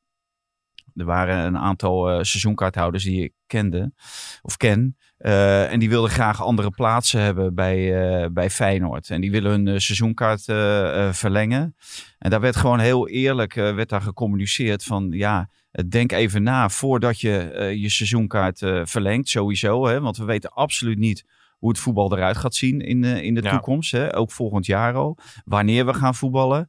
Er waren een aantal uh, seizoenkaarthouders die ik kende, of ken. Uh, en die wilden graag andere plaatsen hebben bij, uh, bij Feyenoord. En die willen hun uh, seizoenkaart verlengen. En daar werd gewoon heel eerlijk werd daar gecommuniceerd van ja, denk even na voordat je je seizoenkaart verlengt, sowieso. Hè? Want we weten absoluut niet hoe het voetbal eruit gaat zien in, in de Ja. toekomst. Hè? Ook volgend jaar al. Wanneer we gaan voetballen.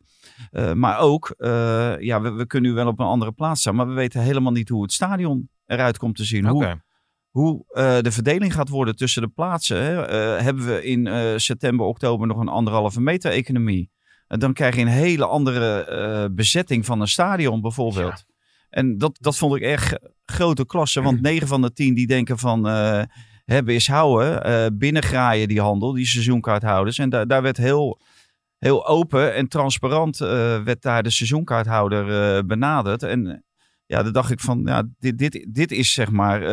Uh, maar ook, uh, ja, we, we kunnen nu wel op een andere plaats staan. Maar we weten helemaal niet hoe het stadion eruit komt te zien. Hoe, hoe uh, de verdeling gaat worden tussen de plaatsen. Hè? Hebben we in september, oktober nog een anderhalve meter economie? Dan krijg je een hele andere bezetting van een stadion bijvoorbeeld. En dat, dat vond ik echt grote klasse. Want 9 van de 10 die denken van uh, hebben is houden. Uh, binnengraaien die handel, die seizoenkaarthouders. En da daar werd heel, heel open en transparant uh, werd daar de seizoenkaarthouder uh, benaderd. En ja, dan dacht ik van, ja, dit, dit, dit is zeg maar uh,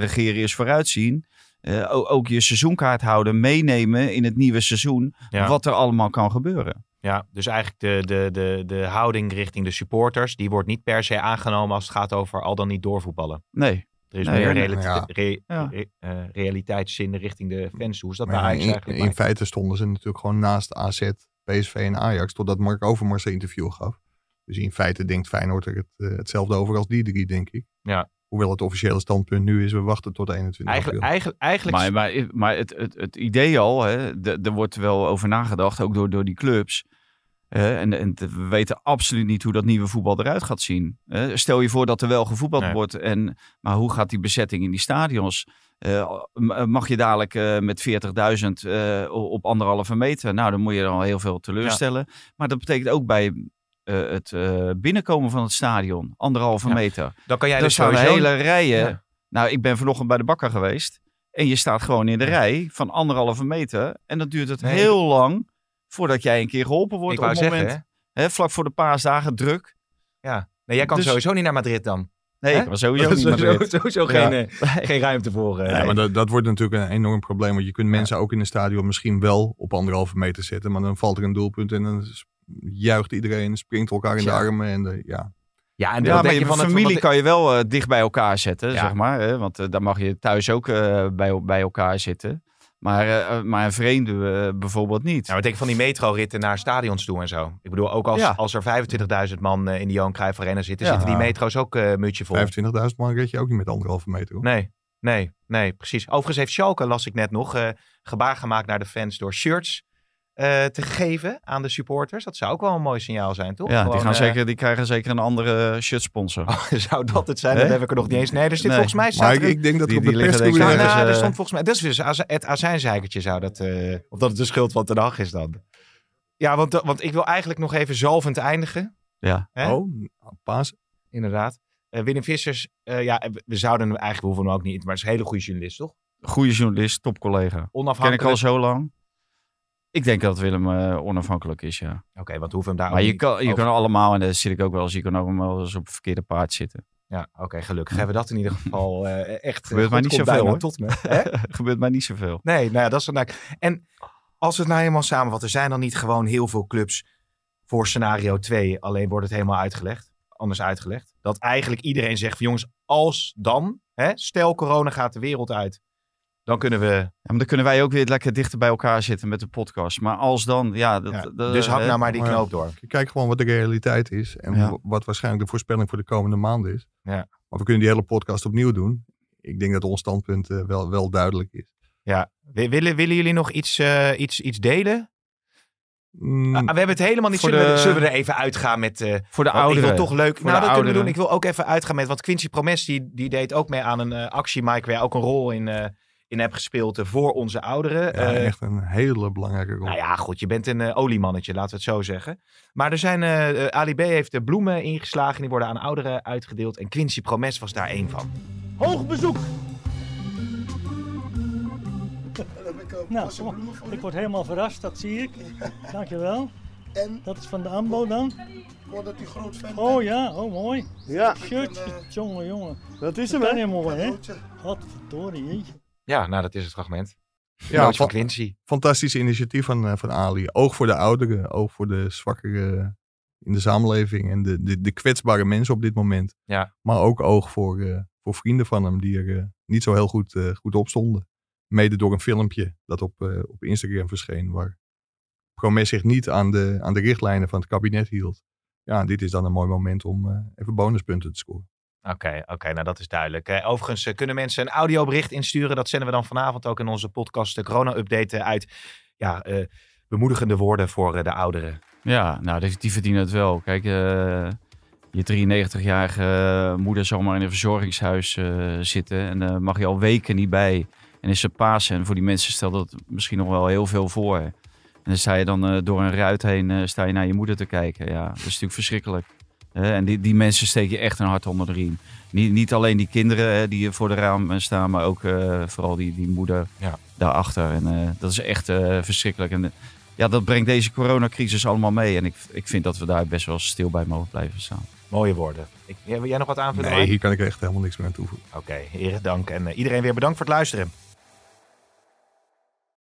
regeren is vooruitzien. Uh, ook, ook je seizoenkaart houden, meenemen in het nieuwe seizoen. Ja. Wat er allemaal kan gebeuren. Ja, dus eigenlijk de, de, de, de houding richting de supporters, die wordt niet per se aangenomen als het gaat over al dan niet doorvoetballen. Nee. Er is Nee, meer ja. re- Ja. re- eh, realiteitszin richting de fans. Hoe is dat ja, Ajax in, eigenlijk? in feite stonden ze natuurlijk gewoon naast AZ, PSV en Ajax. Totdat Mark Overmars een interview gaf. Dus in feite denkt Feyenoord er het, eh, hetzelfde over als die drie, denk ik. Ja. Hoewel het officiële standpunt nu is, we wachten tot 21 Eigenlijk, april. eigenlijk, eigenlijk Maar, maar, maar het, het, het idee al, hè, de- er wordt wel over nagedacht, ook door, door die clubs. hè, en, en we weten absoluut niet hoe dat nieuwe voetbal eruit gaat zien. hè. stel je voor dat er wel gevoetbald Nee. wordt. En, maar hoe gaat die bezetting in die stadions? Eh, m- mag je dadelijk eh, met 40.000 eh, op anderhalve meter? Nou, dan moet je dan al heel veel teleurstellen. Maar dat betekent ook bij eh, het eh, binnenkomen van het stadion, anderhalve Ja. meter. dan kan jij dus sowieso... hele rijen. Ja. Nou, ik ben vanochtend bij de bakker geweest. En je staat gewoon in de rij van anderhalve meter. En dan duurt het Nee, heel lang voordat jij een keer geholpen wordt. Ik op het zeggen, moment, hè? hè, vlak voor de paasdagen, druk. Ja. Nee, jij kan Dus- sowieso niet naar Madrid dan. Nee, Hè? ik was sowieso niet sowieso, geen, eh, geen ruimte voor. eh, Ja, maar dat, dat wordt natuurlijk een enorm probleem. Want je kunt mensen ook in een stadion misschien wel op anderhalve meter zetten. Maar dan valt er een doelpunt en dan s- juicht iedereen, springt elkaar in de armen. En de, ja. Ja, en Ja, wat maar denk je je van het- familie wat- kan je wel eh, dicht bij elkaar zetten, Ja. zeg maar. Hè? Want eh, dan mag je thuis ook eh, bij, bij elkaar zitten. Maar, eh, maar een vreemde eh, bijvoorbeeld niet. Ja, wat denk je van die metroritten naar stadions toe en zo? Ik bedoel, ook als, Ja. als er 25.000 man in die Johan Cruijff Arena zitten, Ja. zitten die metro's ook muutje vol. 25.000 man red je ook niet met anderhalve meter. Hoor. Nee, nee, nee, precies. Overigens heeft Schalke, las ik net nog, eh, gebaar gemaakt naar de fans door shirts eh, te geven aan de supporters. Dat zou ook wel een mooi signaal zijn, toch? ja, die, gaan eh, zeker, die krijgen zeker een andere shirt sponsor. zou dat het zijn? Dat heb ik er nog niet eens. Nee, er zit Nee. volgens mij... Maar staat ik, er denk dat Die- op die de perscourier... ergens, nou, er eh, stond volgens mij... Dat is dus het azijnzeikertje zou dat... eh, of dat het de schuld van de dag is dan. Ja, want, want ik wil eigenlijk nog even zalvend eindigen. Ja. Hè? Oh, paas. Inderdaad. Eh, Willem Vissers, eh, ja, we- zouden hem eigenlijk hoeven we hem ook niet, maar het is een hele goede journalist, toch? Goede journalist, topcollega. Ken ik Onafhankelijk. al zo lang. Ik denk dat Willem eh, onafhankelijk is, ja. Oké, want hoeven hem daar Maar je kan, je over- kan allemaal, en daar zit ik ook wel eens, je kan ook wel eens op het verkeerde paard zitten. Ja, oké, gelukkig hebben we dat in ieder geval eh, echt. Gebeurt eh, mij God niet zoveel, hoor. Tot me. Gebeurt mij niet zoveel. Nee, nou ja, dat is eigenlijk. En als we het nou helemaal samenvatten, zijn dan niet gewoon heel veel clubs voor scenario 2, alleen wordt het helemaal uitgelegd, anders uitgelegd. Dat eigenlijk iedereen zegt van jongens, als dan, hè, stel corona gaat de wereld uit, dan kunnen we. Ja, maar dan kunnen wij ook weer lekker dichter bij elkaar zitten met de podcast. Maar als dan, ja... Dat, Ja, dat- dus hak nou maar die knoop door. Kijk gewoon wat de realiteit is. En Ja. wat waarschijnlijk de voorspelling voor de komende maanden is. Ja. Maar we kunnen die hele podcast opnieuw doen. Ik denk dat ons standpunt eh, wel, wel duidelijk is. Ja. Wi- Willen, willen jullie nog iets, eh, iets, iets delen? Mm, Ah, we hebben het helemaal niet. Zullen, we, zullen we er even uitgaan met. eh, Voor de Want ik ouderen. wil toch leuk. Voor nou, de dat kunnen we ouderen. doen. Ik wil ook even uitgaan met. Want Quincy Promes die, die deed ook mee aan een actie. Mike, waar jij ook een rol in, eh, in hebt gespeeld eh, voor onze ouderen. ja, Eh, echt een hele belangrijke rol. nou ja, goed. Je bent een eh, oliemannetje, laten we het zo zeggen. Maar er zijn. Ali B heeft de bloemen ingeslagen. en Die worden aan ouderen uitgedeeld. En Quincy Promes was daar één van. Hoog bezoek! Nou, ik word helemaal verrast, dat zie ik. Dankjewel. En Dat is van de AMBO dan. voordat u groot fan Oh ja, oh mooi. Ja, Shirtje, jongen, jongen. dat is Dat hem, hè? heel mooi, hè? cadeautje. Godverdorie, jeetje. Ja, nou, dat is het fragment. Ja, van Quincy. fantastisch initiatief van, eh, van Ali. Oog voor de ouderen, oog voor de zwakkeren in de samenleving en de, de, de kwetsbare mensen op dit moment. Ja. Maar ook oog voor, eh, voor vrienden van hem die er eh, niet zo heel goed, goed op stonden. Mede door een filmpje dat op, op Instagram verscheen, waar Promes zich niet aan de, aan de richtlijnen van het kabinet hield. Ja, dit is dan een mooi moment om even bonuspunten te scoren. Oké, oké, nou dat is duidelijk. Overigens eh, kunnen mensen een audiobericht insturen. Dat zenden we dan vanavond ook in onze podcast de corona-update eh, uit. Ja, eh, bemoedigende woorden voor de ouderen. Ja, nou, die, die verdienen het wel. Kijk, je 93-jarige moeder zal maar in een verzorgingshuis zitten. En daar mag je al weken niet bij. En is ze Pasen. En voor die mensen stelt dat misschien nog wel heel veel voor. En dan sta je dan door een ruit heen sta je naar je moeder te kijken. Ja, dat is natuurlijk verschrikkelijk. Hè, en die, die mensen steek je echt een hart onder de riem. Niet, niet alleen die kinderen hè, die voor de raam staan, maar ook eh, vooral die, die moeder Ja. daarachter. En eh, dat is echt eh, verschrikkelijk. En eh, ja, dat brengt deze coronacrisis allemaal mee. En ik, ik vind dat we daar best wel stil bij mogen blijven staan. Mooie woorden. Ik, wil jij nog wat aanvullen? Nee, hier kan ik echt helemaal niks meer aan toevoegen. Oké, heren dank. En eh, iedereen weer bedankt voor het luisteren.